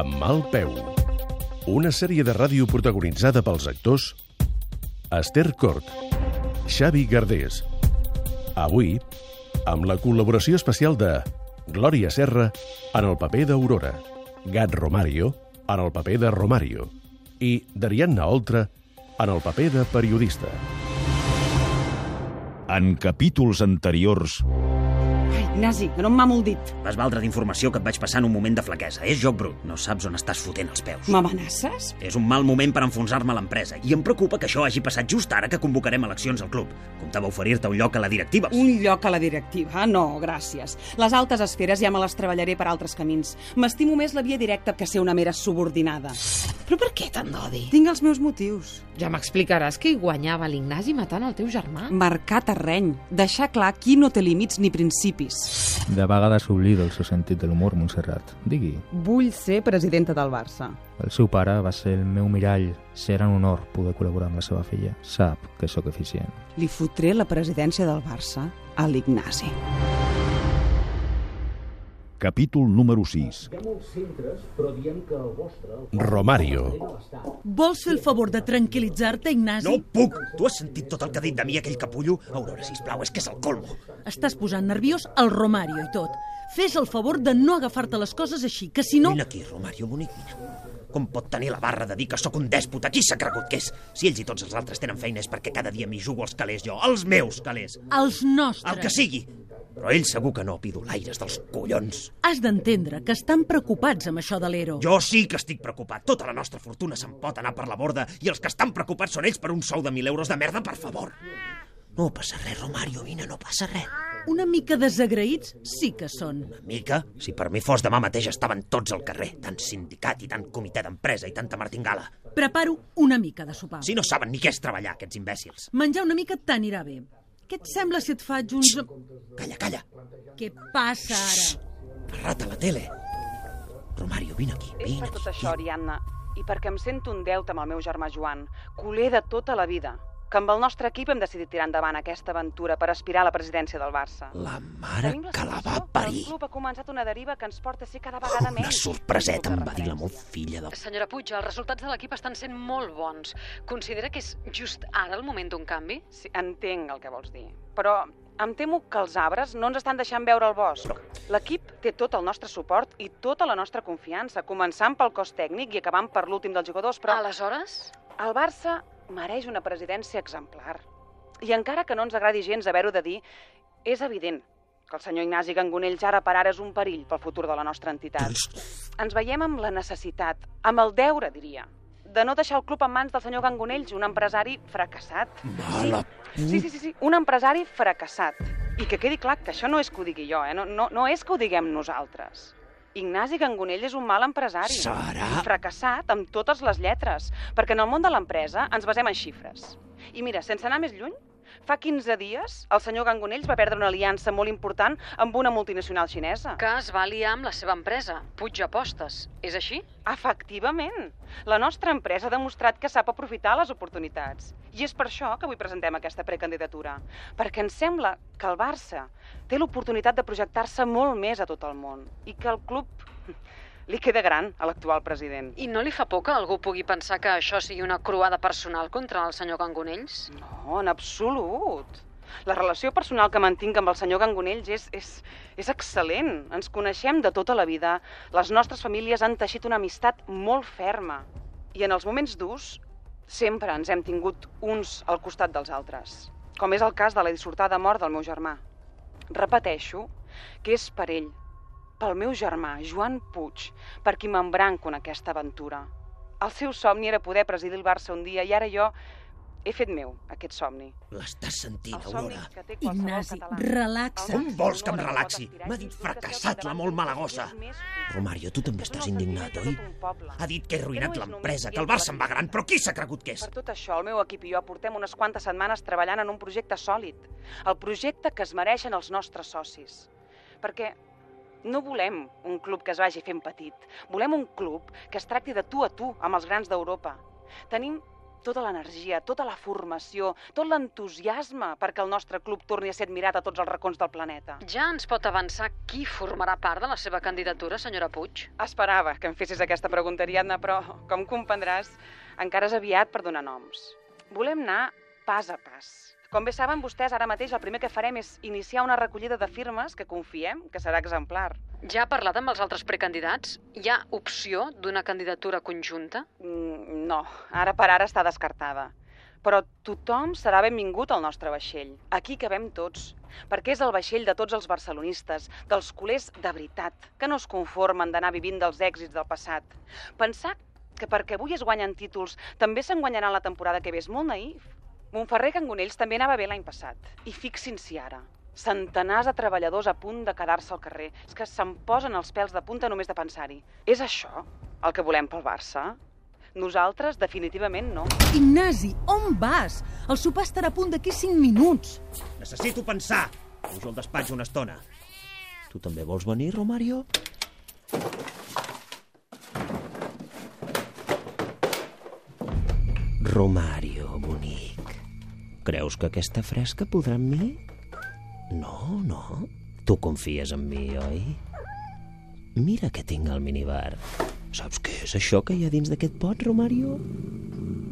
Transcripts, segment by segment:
Amb mal peu. Una sèrie de ràdio protagonitzada pels actors Esther Cort, Xavi Gardés. Avui, amb la col·laboració especial de Glòria Serra en el paper d'Aurora, Gat Romario en el paper de Romario i Darianna Oltra en el paper de periodista. En capítols anteriors... Ignasi, que no em mamo el dit. Vas valdre d'informació que et vaig passar en un moment de flaquesa. És joc brut. No saps on estàs fotent els peus. M'amenaces? És un mal moment per enfonsar-me a l'empresa i em preocupa que això hagi passat just ara que convocarem eleccions al club. Comptava oferir-te un lloc a la directiva. Un lloc a la directiva? No, gràcies. Les altes esferes ja me les treballaré per altres camins. M'estimo més la via directa que ser una mera subordinada. Però per què tant d'odi? Tinc els meus motius. Ja m'explicaràs que hi guanyava l'Ignasi matant el teu germà. Marcar terreny. Deixar clar qui no té límits ni principis. De vegades oblido el seu sentit de l'humor, Montserrat. Digui. Vull ser presidenta del Barça. El seu pare va ser el meu mirall. Serà un honor poder col·laborar amb la seva filla. Sap que sóc eficient. Li fotré la presidència del Barça a l'Ignasi. Capítol número 6. Romario, Vols fer el favor de tranquil·litzar-te, Ignasi? No puc! Tu has sentit tot el que ha dit de mi aquell capullo? Aurora, sisplau, és que és el colmo. Estàs posant nerviós el Romario i tot. Fes el favor de no agafar-te les coses així, que si no... Vine aquí, Romario, bonic, vine. Com pot tenir la barra de dir que sóc un dèspota? Qui s'ha cregut que és? Si ells i tots els altres tenen feina és perquè cada dia m'hi jugo els calés jo, els meus calés. Els nostres. El que sigui. Però ell segur que no, pidolaires dels collons. Has d'entendre que estan preocupats amb això de l'Ero. Jo sí que estic preocupat. Tota la nostra fortuna se'n pot anar per la borda i els que estan preocupats són ells per un sou de mil euros de merda, per favor. No passa res, Romario, vine, no passa res. Una mica desagraïts sí que són. Una mica? Si per mi fos demà mateix estaven tots al carrer. Tant sindicat i tant comitè d'empresa i tanta martingala. Preparo una mica de sopar. Si no saben ni què és treballar, aquests imbècils. Menjar una mica t'anirà bé. Què et sembla si et faig uns... Calla, calla. Què passa ara? Parrat a la tele. Romario, vine aquí, És vine per aquí. tot això, Ariadna, i perquè em sento un deute amb el meu germà Joan, culer de tota la vida, que amb el nostre equip hem decidit tirar endavant aquesta aventura per aspirar a la presidència del Barça. La mare Tenim que la va parir. El club ha començat una deriva que ens porta a ser cada vegada Una menys. sorpreseta, em va dir la molt filla de... Senyora Puig, els resultats de l'equip estan sent molt bons. Considera que és just ara el moment d'un canvi? Sí, entenc el que vols dir, però em temo que els arbres no ens estan deixant veure el bosc. L'equip té tot el nostre suport i tota la nostra confiança, començant pel cos tècnic i acabant per l'últim dels jugadors, però Aleshores? el Barça mereix una presidència exemplar. I encara que no ens agradi gens haver-ho de dir, és evident que el senyor Ignasi Gangonells ara per ara és un perill pel futur de la nostra entitat. Ens veiem amb la necessitat, amb el deure, diria, de no deixar el club en mans del senyor Gangonells, un empresari fracassat. Mala Sí, sí, sí, sí, un empresari fracassat. I que quedi clar que això no és que ho digui jo, eh? no, no, no és que ho diguem nosaltres. Ignasi Gangonell és un mal empresari. Serà? Fracassat amb totes les lletres, perquè en el món de l'empresa ens basem en xifres. I mira, sense anar més lluny, fa 15 dies el senyor Gangonells va perdre una aliança molt important amb una multinacional xinesa. Que es va liar amb la seva empresa, Puig Apostes. És així? Efectivament. La nostra empresa ha demostrat que sap aprofitar les oportunitats. I és per això que avui presentem aquesta precandidatura. Perquè ens sembla que el Barça té l'oportunitat de projectar-se molt més a tot el món i que el club li queda gran a l'actual president. I no li fa por que algú pugui pensar que això sigui una croada personal contra el senyor Gangonells? No, en absolut. La relació personal que mantinc amb el senyor Gangonells és, és, és excel·lent. Ens coneixem de tota la vida. Les nostres famílies han teixit una amistat molt ferma. I en els moments durs sempre ens hem tingut uns al costat dels altres. Com és el cas de la dissortada mort del meu germà. Repeteixo que és per ell, pel meu germà, Joan Puig, per qui m'embranco en aquesta aventura. El seu somni era poder presidir el Barça un dia i ara jo He fet meu, aquest somni. L'estàs sentint, Aurora? Ignasi, relaxa't. Com vols que em relaxi? M'ha dit fracassat, la molt mala gossa. Romario, tu també estàs indignat, oi? Ha dit que he arruïnat l'empresa, que el de em va gran, però qui s'ha cregut que és? Per tot això, el meu equip i jo portem unes quantes setmanes treballant en un projecte sòlid. El projecte que es mereixen els nostres socis. Perquè no volem un club que es vagi fent petit. Volem un club que es tracti de tu a tu amb els grans d'Europa. Tenim tota l'energia, tota la formació, tot l'entusiasme perquè el nostre club torni a ser admirat a tots els racons del planeta. Ja ens pot avançar qui formarà part de la seva candidatura, senyora Puig? Esperava que em fessis aquesta pregunta, Ariadna, però, com comprendràs, encara és aviat per donar noms. Volem anar pas a pas. Com bé saben vostès, ara mateix el primer que farem és iniciar una recollida de firmes que confiem que serà exemplar. Ja ha parlat amb els altres precandidats? Hi ha opció d'una candidatura conjunta? Mm, no, ara per ara està descartada. Però tothom serà benvingut al nostre vaixell. Aquí cabem tots, perquè és el vaixell de tots els barcelonistes, dels culers de veritat, que no es conformen d'anar vivint dels èxits del passat. Pensar que perquè avui es guanyen títols també se'n guanyaran la temporada que ve és molt naïf. Montferrer Cangonells també anava bé l'any passat. I fixin-s'hi ara, centenars de treballadors a punt de quedar-se al carrer. És que se'm posen els pèls de punta només de pensar-hi. És això el que volem pel Barça? Nosaltres, definitivament, no. Ignasi, on vas? El sopar estarà a punt d'aquí 5 minuts. Necessito pensar. Pujo al despatx una estona. Tu també vols venir, Romario? Romario, bonic. Creus que aquesta fresca podrà amb mi? No, no. Tu confies en mi, oi? Mira que tinc al minibar. Saps què és això que hi ha dins d'aquest pot, Romario?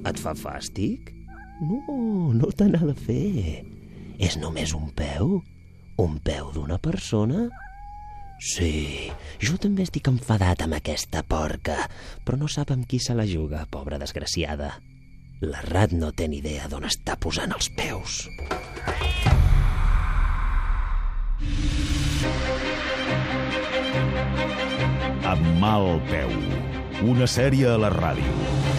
Et fa fàstic? No, no te n'ha de fer. És només un peu? Un peu d'una persona? Sí, jo també estic enfadat amb aquesta porca, però no sap amb qui se la juga, pobra desgraciada. La Rat no té ni idea d'on està posant els peus. Amb mal peu. Una sèrie a la ràdio.